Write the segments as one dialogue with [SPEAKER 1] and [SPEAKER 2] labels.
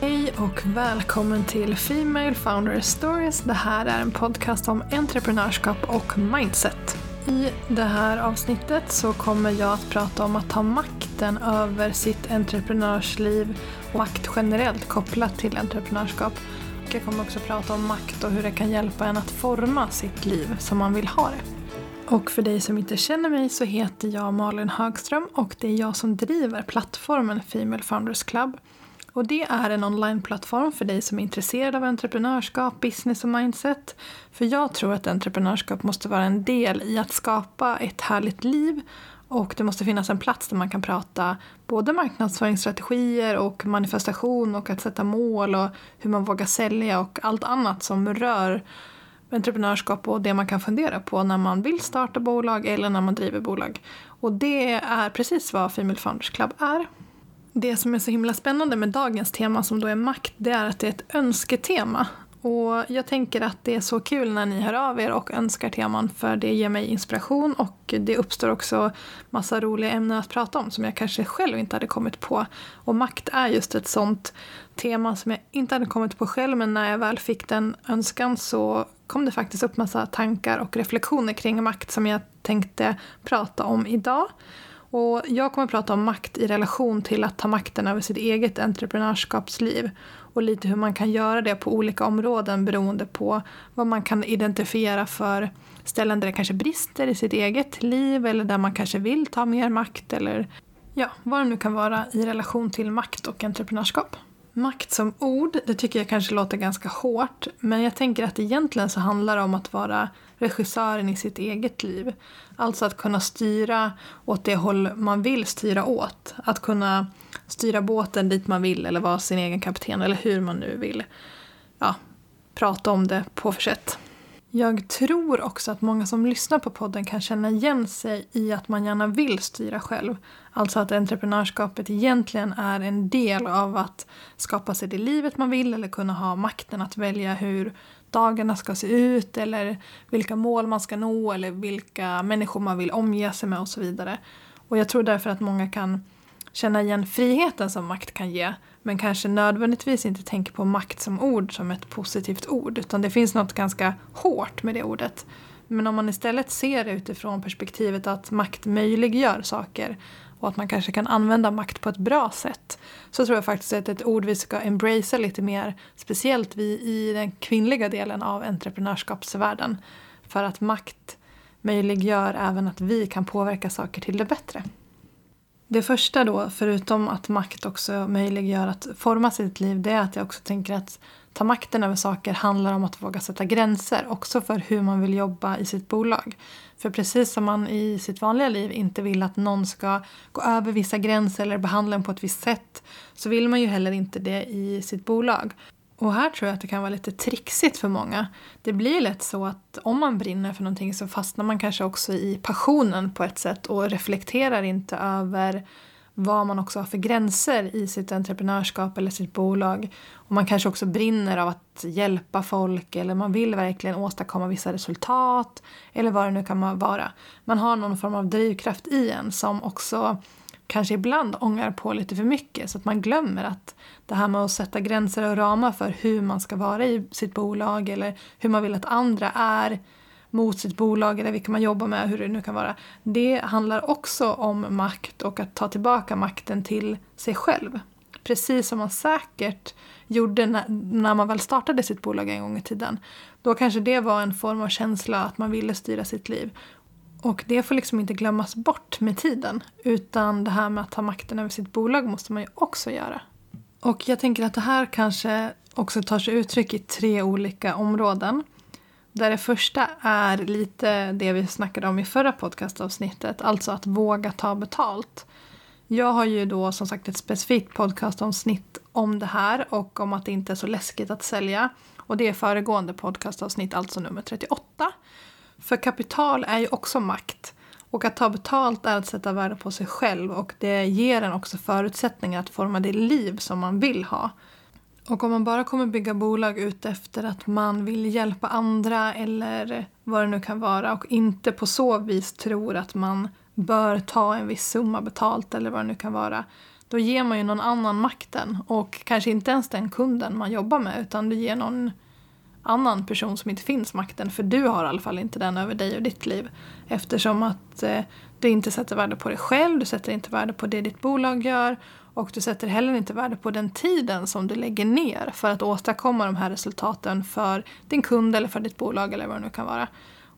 [SPEAKER 1] Hej och välkommen till Female Founder Stories. Det här är en podcast om entreprenörskap och mindset. I det här avsnittet så kommer jag att prata om att ta makten över sitt entreprenörsliv och makt generellt kopplat till entreprenörskap. Jag kommer också prata om makt och hur det kan hjälpa en att forma sitt liv som man vill ha det. Och för dig som inte känner mig så heter jag Malin Högström och det är jag som driver plattformen Female Founders Club. Och det är en onlineplattform för dig som är intresserad av entreprenörskap, business och mindset. För jag tror att entreprenörskap måste vara en del i att skapa ett härligt liv och det måste finnas en plats där man kan prata både marknadsföringsstrategier och manifestation och att sätta mål och hur man vågar sälja och allt annat som rör entreprenörskap och det man kan fundera på när man vill starta bolag eller när man driver bolag. Och det är precis vad Female Founders Club är. Det som är så himla spännande med dagens tema som då är makt, det är att det är ett önsketema. Och jag tänker att det är så kul när ni hör av er och önskar teman för det ger mig inspiration och det uppstår också massa roliga ämnen att prata om som jag kanske själv inte hade kommit på. Och makt är just ett sånt tema som jag inte hade kommit på själv men när jag väl fick den önskan så kom det faktiskt upp massa tankar och reflektioner kring makt som jag tänkte prata om idag. Och jag kommer att prata om makt i relation till att ta makten över sitt eget entreprenörskapsliv och lite hur man kan göra det på olika områden beroende på vad man kan identifiera för ställen där det kanske brister i sitt eget liv eller där man kanske vill ta mer makt eller ja, vad det nu kan vara i relation till makt och entreprenörskap. Makt som ord, det tycker jag kanske låter ganska hårt. Men jag tänker att egentligen så handlar det om att vara regissören i sitt eget liv. Alltså att kunna styra åt det håll man vill styra åt. Att kunna styra båten dit man vill eller vara sin egen kapten eller hur man nu vill ja, prata om det på för sätt. Jag tror också att många som lyssnar på podden kan känna igen sig i att man gärna vill styra själv. Alltså att entreprenörskapet egentligen är en del av att skapa sig det livet man vill eller kunna ha makten att välja hur dagarna ska se ut eller vilka mål man ska nå eller vilka människor man vill omge sig med och så vidare. Och jag tror därför att många kan känna igen friheten som makt kan ge men kanske nödvändigtvis inte tänker på makt som ord som ett positivt ord utan det finns något ganska hårt med det ordet. Men om man istället ser det utifrån perspektivet att makt möjliggör saker och att man kanske kan använda makt på ett bra sätt så tror jag faktiskt att ett ord vi ska embracea lite mer, speciellt vi i den kvinnliga delen av entreprenörskapsvärlden. För att makt möjliggör även att vi kan påverka saker till det bättre. Det första då, förutom att makt också möjliggör att forma sitt liv, det är att jag också tänker att ta makten över saker handlar om att våga sätta gränser också för hur man vill jobba i sitt bolag. För precis som man i sitt vanliga liv inte vill att någon ska gå över vissa gränser eller behandla en på ett visst sätt så vill man ju heller inte det i sitt bolag. Och här tror jag att det kan vara lite trixigt för många. Det blir lätt så att om man brinner för någonting så fastnar man kanske också i passionen på ett sätt och reflekterar inte över vad man också har för gränser i sitt entreprenörskap eller sitt bolag. Och man kanske också brinner av att hjälpa folk eller man vill verkligen åstadkomma vissa resultat eller vad det nu kan vara. Man har någon form av drivkraft i en som också kanske ibland ångar på lite för mycket så att man glömmer att det här med att sätta gränser och ramar för hur man ska vara i sitt bolag eller hur man vill att andra är mot sitt bolag eller vilka man jobbar med, hur det nu kan vara. Det handlar också om makt och att ta tillbaka makten till sig själv. Precis som man säkert gjorde när, man väl startade sitt bolag en gång i tiden. Då kanske det var en form av känsla att man ville styra sitt liv. Och det får liksom inte glömmas bort med tiden. Utan det här med att ta makten över sitt bolag måste man ju också göra. Och jag tänker att det här kanske också tar sig uttryck i tre olika områden. Där det första är lite det vi snackade om i förra podcastavsnittet, alltså att våga ta betalt. Jag har ju då som sagt ett specifikt podcastavsnitt om det här och om att det inte är så läskigt att sälja. Och det är föregående podcastavsnitt, alltså nummer 38. För kapital är ju också makt. Och att ta betalt är att sätta värde på sig själv och det ger en också förutsättningar att forma det liv som man vill ha. Och om man bara kommer bygga bolag ut efter att man vill hjälpa andra eller vad det nu kan vara och inte på så vis tror att man bör ta en viss summa betalt eller vad det nu kan vara. Då ger man ju någon annan makten och kanske inte ens den kunden man jobbar med utan du ger någon annan person som inte finns makten för du har i alla fall inte den över dig och ditt liv. Eftersom att eh, du inte sätter värde på dig själv, du sätter inte värde på det ditt bolag gör och du sätter heller inte värde på den tiden som du lägger ner för att åstadkomma de här resultaten för din kund eller för ditt bolag eller vad det nu kan vara.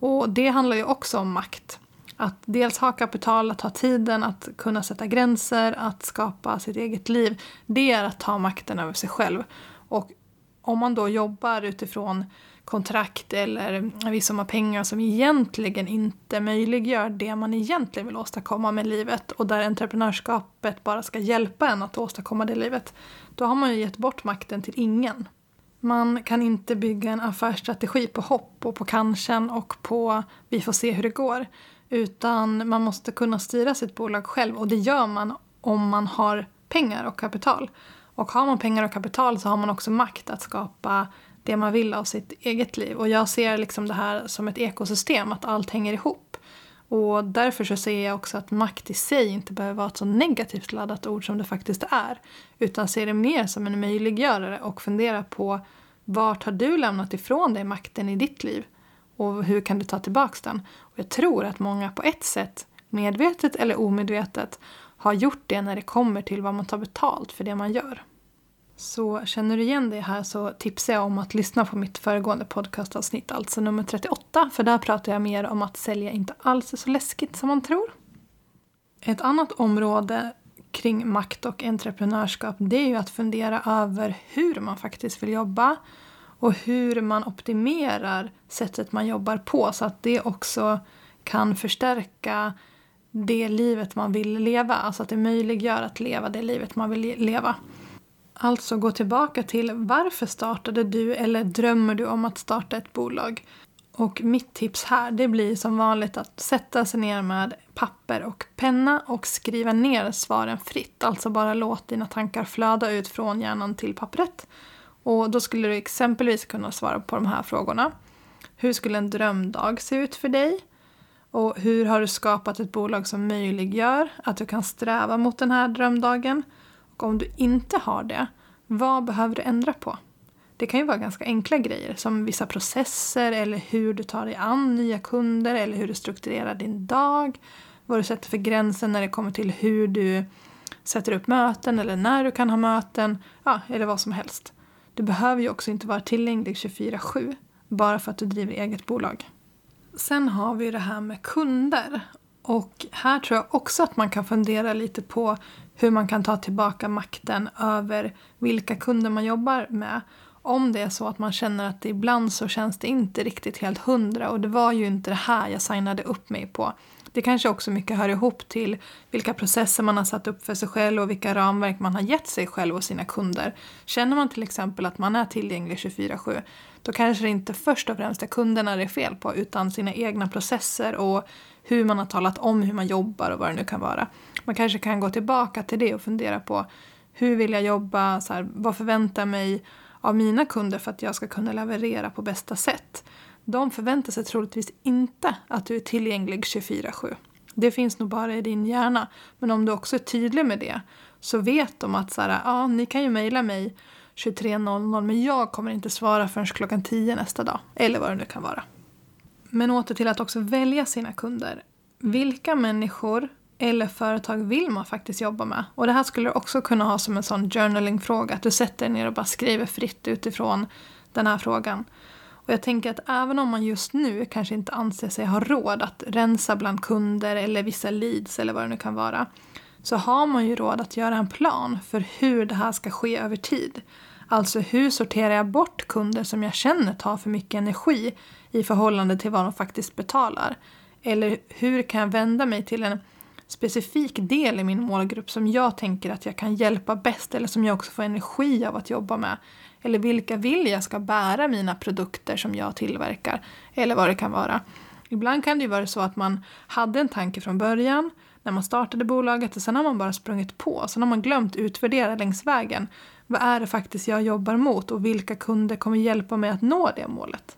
[SPEAKER 1] Och det handlar ju också om makt. Att dels ha kapital, att ha tiden, att kunna sätta gränser, att skapa sitt eget liv. Det är att ta makten över sig själv. Och om man då jobbar utifrån kontrakt eller en viss summa pengar som egentligen inte möjliggör det man egentligen vill åstadkomma med livet och där entreprenörskapet bara ska hjälpa en att åstadkomma det livet, då har man ju gett bort makten till ingen. Man kan inte bygga en affärsstrategi på hopp och på kanschen och på vi får se hur det går. Utan man måste kunna styra sitt bolag själv och det gör man om man har pengar och kapital. Och har man pengar och kapital så har man också makt att skapa det man vill av sitt eget liv. Och jag ser liksom det här som ett ekosystem, att allt hänger ihop. Och därför så ser jag också att makt i sig inte behöver vara ett så negativt laddat ord som det faktiskt är. Utan ser det mer som en möjliggörare och fundera på vart har du lämnat ifrån dig makten i ditt liv? Och hur kan du ta tillbaka den? Och jag tror att många på ett sätt, medvetet eller omedvetet, har gjort det när det kommer till vad man tar betalt för det man gör. Så känner du igen det här så tipsar jag om att lyssna på mitt föregående podcastavsnitt, alltså nummer 38, för där pratar jag mer om att sälja inte alls är så läskigt som man tror. Ett annat område kring makt och entreprenörskap det är ju att fundera över hur man faktiskt vill jobba och hur man optimerar sättet man jobbar på så att det också kan förstärka det livet man vill leva, alltså att det möjliggör att leva det livet man vill leva. Alltså gå tillbaka till varför startade du eller drömmer du om att starta ett bolag? Och mitt tips här det blir som vanligt att sätta sig ner med papper och penna och skriva ner svaren fritt. Alltså bara låt dina tankar flöda ut från hjärnan till pappret. Och då skulle du exempelvis kunna svara på de här frågorna. Hur skulle en drömdag se ut för dig? Och hur har du skapat ett bolag som möjliggör att du kan sträva mot den här drömdagen? Och om du inte har det, vad behöver du ändra på? Det kan ju vara ganska enkla grejer som vissa processer eller hur du tar dig an nya kunder eller hur du strukturerar din dag. Vad du sätter för gränser när det kommer till hur du sätter upp möten eller när du kan ha möten. Ja, eller vad som helst. Du behöver ju också inte vara tillgänglig 24-7 bara för att du driver eget bolag. Sen har vi det här med kunder. Och här tror jag också att man kan fundera lite på hur man kan ta tillbaka makten över vilka kunder man jobbar med. Om det är så att man känner att ibland så känns det inte riktigt helt hundra och det var ju inte det här jag signade upp mig på. Det kanske också mycket hör ihop till vilka processer man har satt upp för sig själv och vilka ramverk man har gett sig själv och sina kunder. Känner man till exempel att man är tillgänglig 24-7 då kanske det inte först och främst är kunderna det är fel på utan sina egna processer och hur man har talat om hur man jobbar och vad det nu kan vara. Man kanske kan gå tillbaka till det och fundera på hur vill jag jobba, så här, vad förväntar jag mig av mina kunder för att jag ska kunna leverera på bästa sätt. De förväntar sig troligtvis inte att du är tillgänglig 24-7. Det finns nog bara i din hjärna. Men om du också är tydlig med det så vet de att så här, ja, ni kan ju mejla mig 23.00 men jag kommer inte svara förrän klockan 10 nästa dag. Eller vad det nu kan vara. Men åter till att också välja sina kunder. Vilka människor eller företag vill man faktiskt jobba med? Och det här skulle du också kunna ha som en sån journalingfråga Att du sätter dig ner och bara skriver fritt utifrån den här frågan. Och jag tänker att även om man just nu kanske inte anser sig ha råd att rensa bland kunder eller vissa leads eller vad det nu kan vara. Så har man ju råd att göra en plan för hur det här ska ske över tid. Alltså hur sorterar jag bort kunder som jag känner tar för mycket energi i förhållande till vad de faktiskt betalar? Eller hur kan jag vända mig till en specifik del i min målgrupp som jag tänker att jag kan hjälpa bäst eller som jag också får energi av att jobba med? Eller vilka vill jag ska bära mina produkter som jag tillverkar? Eller vad det kan vara. Ibland kan det ju vara så att man hade en tanke från början när man startade bolaget och sen har man bara sprungit på. Sen har man glömt utvärdera längs vägen. Vad är det faktiskt jag jobbar mot och vilka kunder kommer hjälpa mig att nå det målet?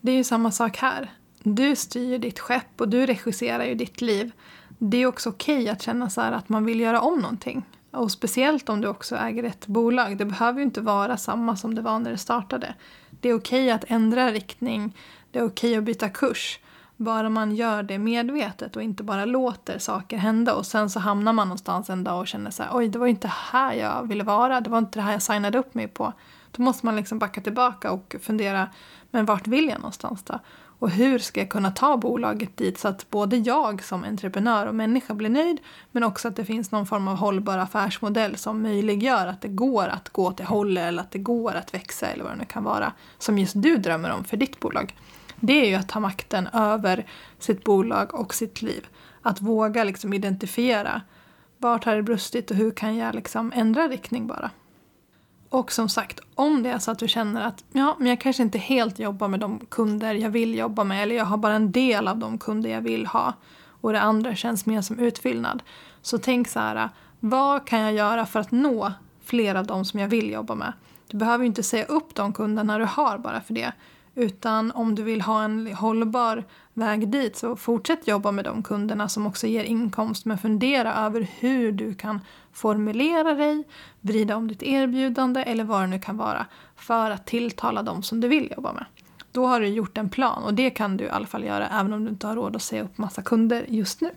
[SPEAKER 1] Det är ju samma sak här. Du styr ditt skepp och du regisserar ju ditt liv. det är också okej okay att känna så att man vill göra om någonting. Och speciellt om du också äger ett bolag. Det behöver ju inte vara samma som det var när det startade. Det är okej okay att ändra riktning. Det är okej okay att byta kurs. Bara man gör det medvetet och inte bara låter saker hända och sen så hamnar man någonstans en dag och känner så här, oj det var inte här jag ville vara, det var inte det här jag signade upp mig på. Då måste man liksom backa tillbaka och fundera, men vart vill jag någonstans då? Och hur ska jag kunna ta bolaget dit så att både jag som entreprenör och människa blir nöjd men också att det finns någon form av hållbar affärsmodell som möjliggör att det går att gå till håll eller att det går att växa eller vad det nu kan vara som just du drömmer om för ditt bolag. Det är ju att ta makten över sitt bolag och sitt liv. Att våga liksom identifiera vart har det brustit och hur kan jag liksom ändra riktning bara. Och som sagt, om det är så att du känner att ja, men jag kanske inte helt jobbar med de kunder jag vill jobba med eller jag har bara en del av de kunder jag vill ha och det andra känns mer som utfyllnad. Så tänk så här, vad kan jag göra för att nå fler av de som jag vill jobba med? Du behöver ju inte säga upp de kunderna du har bara för det. Utan om du vill ha en hållbar väg dit så fortsätt jobba med de kunderna som också ger inkomst men fundera över hur du kan formulera dig, vrida om ditt erbjudande eller vad det nu kan vara för att tilltala dem som du vill jobba med. Då har du gjort en plan och det kan du i alla fall göra även om du inte har råd att säga upp massa kunder just nu.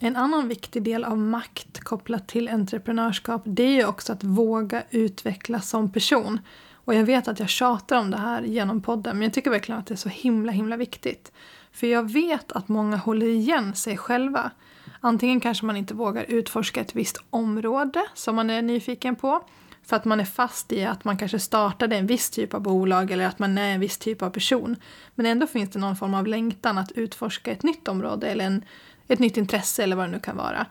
[SPEAKER 1] En annan viktig del av makt kopplat till entreprenörskap det är ju också att våga utvecklas som person. Och jag vet att jag tjatar om det här genom podden men jag tycker verkligen att det är så himla himla viktigt. För jag vet att många håller igen sig själva. Antingen kanske man inte vågar utforska ett visst område som man är nyfiken på för att man är fast i att man kanske startade en viss typ av bolag eller att man är en viss typ av person. Men ändå finns det någon form av längtan att utforska ett nytt område eller en, ett nytt intresse eller vad det nu kan vara.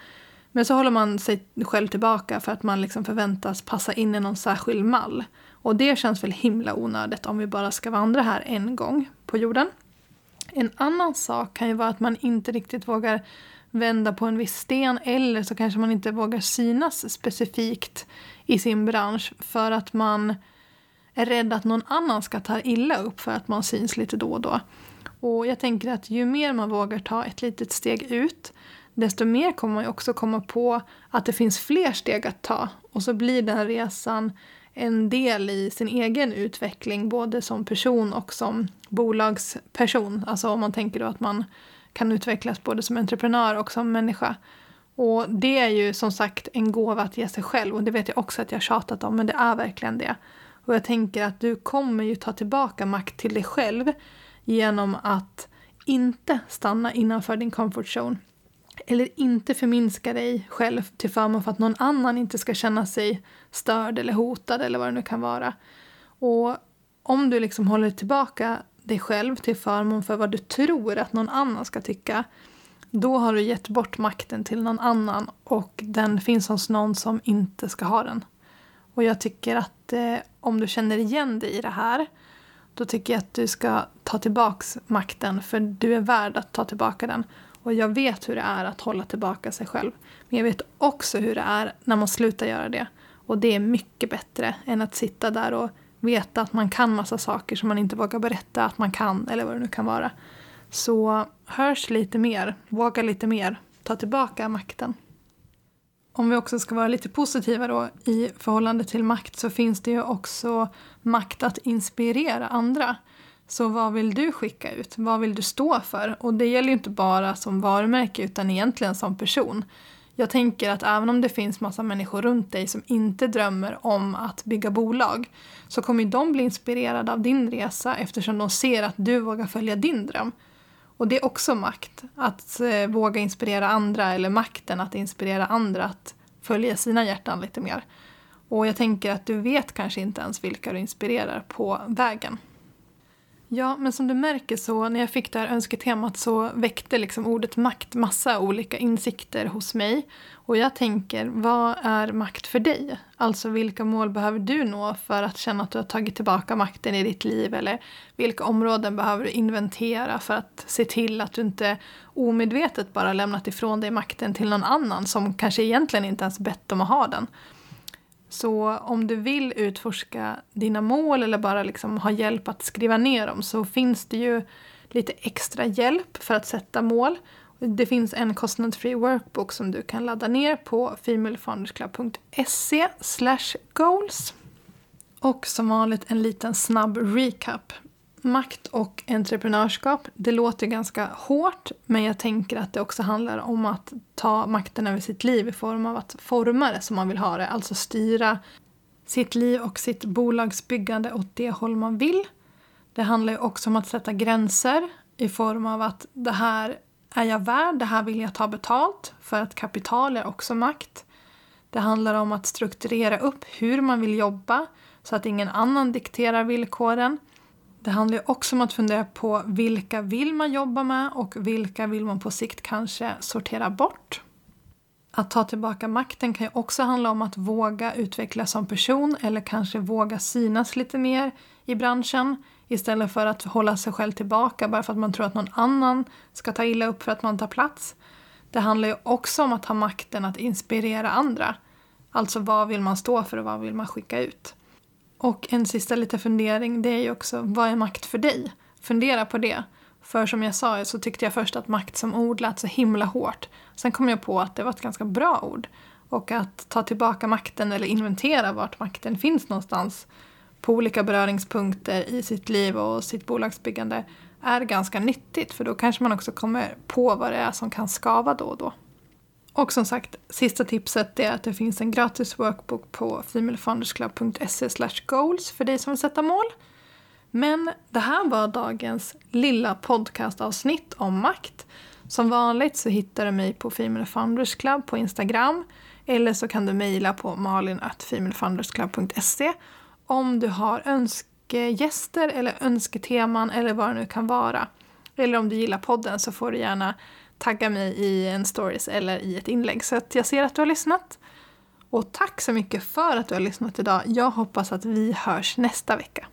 [SPEAKER 1] Men så håller man sig själv tillbaka för att man liksom förväntas passa in i någon särskild mall. Och det känns väl himla onödigt om vi bara ska vandra här en gång på jorden. En annan sak kan ju vara att man inte riktigt vågar vända på en viss sten eller så kanske man inte vågar synas specifikt i sin bransch för att man är rädd att någon annan ska ta illa upp för att man syns lite då och då. Och jag tänker att ju mer man vågar ta ett litet steg ut desto mer kommer man ju också komma på att det finns fler steg att ta och så blir den resan en del i sin egen utveckling både som person och som bolagsperson. Alltså om man tänker då att man kan utvecklas både som entreprenör och som människa. Och det är ju som sagt en gåva att ge sig själv och det vet jag också att jag tjatat om men det är verkligen det. Och jag tänker att du kommer ju ta tillbaka makt till dig själv genom att inte stanna innanför din comfort zone. Eller inte förminska dig själv till förmån för att någon annan inte ska känna sig störd eller hotad eller vad det nu kan vara. Och om du liksom håller tillbaka dig själv till förmån för vad du tror att någon annan ska tycka då har du gett bort makten till någon annan och den finns hos någon som inte ska ha den. Och jag tycker att eh, om du känner igen dig i det här då tycker jag att du ska ta tillbaks makten för du är värd att ta tillbaka den. Och jag vet hur det är att hålla tillbaka sig själv. Men jag vet också hur det är när man slutar göra det. Och det är mycket bättre än att sitta där och veta att man kan massa saker som man inte vågar berätta att man kan eller vad det nu kan vara. Så hörs lite mer, våga lite mer, ta tillbaka makten. Om vi också ska vara lite positiva då i förhållande till makt så finns det ju också makt att inspirera andra. Så vad vill du skicka ut? Vad vill du stå för? Och det gäller ju inte bara som varumärke utan egentligen som person. Jag tänker att även om det finns massa människor runt dig som inte drömmer om att bygga bolag så kommer de bli inspirerade av din resa eftersom de ser att du vågar följa din dröm. Och det är också makt, att eh, våga inspirera andra eller makten att inspirera andra att följa sina hjärtan lite mer. Och jag tänker att du vet kanske inte ens vilka du inspirerar på vägen. Ja, men som du märker så när jag fick det här önsketemat så väckte liksom ordet makt massa olika insikter hos mig. Och jag tänker, vad är makt för dig? Alltså vilka mål behöver du nå för att känna att du har tagit tillbaka makten i ditt liv? Eller vilka områden behöver du inventera för att se till att du inte omedvetet bara lämnat ifrån dig makten till någon annan som kanske egentligen inte ens bett om att ha den? Så om du vill utforska dina mål eller bara liksom ha hjälp att skriva ner dem så finns det ju lite extra hjälp för att sätta mål. Det finns en kostnadsfri workbook som du kan ladda ner på femalefoundersclub.se goals. Och som vanligt en liten snabb recap. Makt och entreprenörskap, det låter ganska hårt men jag tänker att det också handlar om att ta makten över sitt liv i form av att forma det som man vill ha det, alltså styra sitt liv och sitt bolagsbyggande åt det håll man vill. Det handlar ju också om att sätta gränser i form av att det här är jag värd, det här vill jag ta betalt för att kapital är också makt. Det handlar om att strukturera upp hur man vill jobba så att ingen annan dikterar villkoren. Det handlar också om att fundera på vilka vill man jobba med och vilka vill man på sikt kanske sortera bort. Att ta tillbaka makten kan ju också handla om att våga utvecklas som person eller kanske våga synas lite mer i branschen istället för att hålla sig själv tillbaka bara för att man tror att någon annan ska ta illa upp för att man tar plats. Det handlar ju också om att ha makten att inspirera andra. Alltså vad vill man stå för och vad vill man skicka ut? Och en sista liten fundering det är ju också vad är makt för dig? Fundera på det. För som jag sa så tyckte jag först att makt som ord lät så himla hårt. Sen kom jag på att det var ett ganska bra ord. Och att ta tillbaka makten eller inventera vart makten finns någonstans på olika beröringspunkter i sitt liv och sitt bolagsbyggande är ganska nyttigt för då kanske man också kommer på vad det är som kan skava då och då. Och som sagt, sista tipset är att det finns en gratis workbook på femalefoundersclub.se goals för dig som vill sätta mål. Men det här var dagens lilla podcastavsnitt om makt. Som vanligt så hittar du mig på Female Founders Club på Instagram eller så kan du mejla på malin.femalefoundersclub.se om du har önskegäster eller önsketeman eller vad det nu kan vara. Eller om du gillar podden så får du gärna tagga mig i en stories eller i ett inlägg så att jag ser att du har lyssnat. Och tack så mycket för att du har lyssnat idag. Jag hoppas att vi hörs nästa vecka.